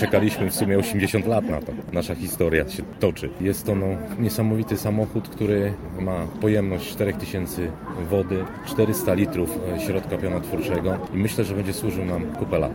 czekaliśmy w sumie 80 lat na to. Nasza historia się toczy. Jest to no, niesamowity samochód, który ma pojemność 4000 wody, 400 litrów e, środka pionotwórczego i myślę, że będzie służył nam kupę lat.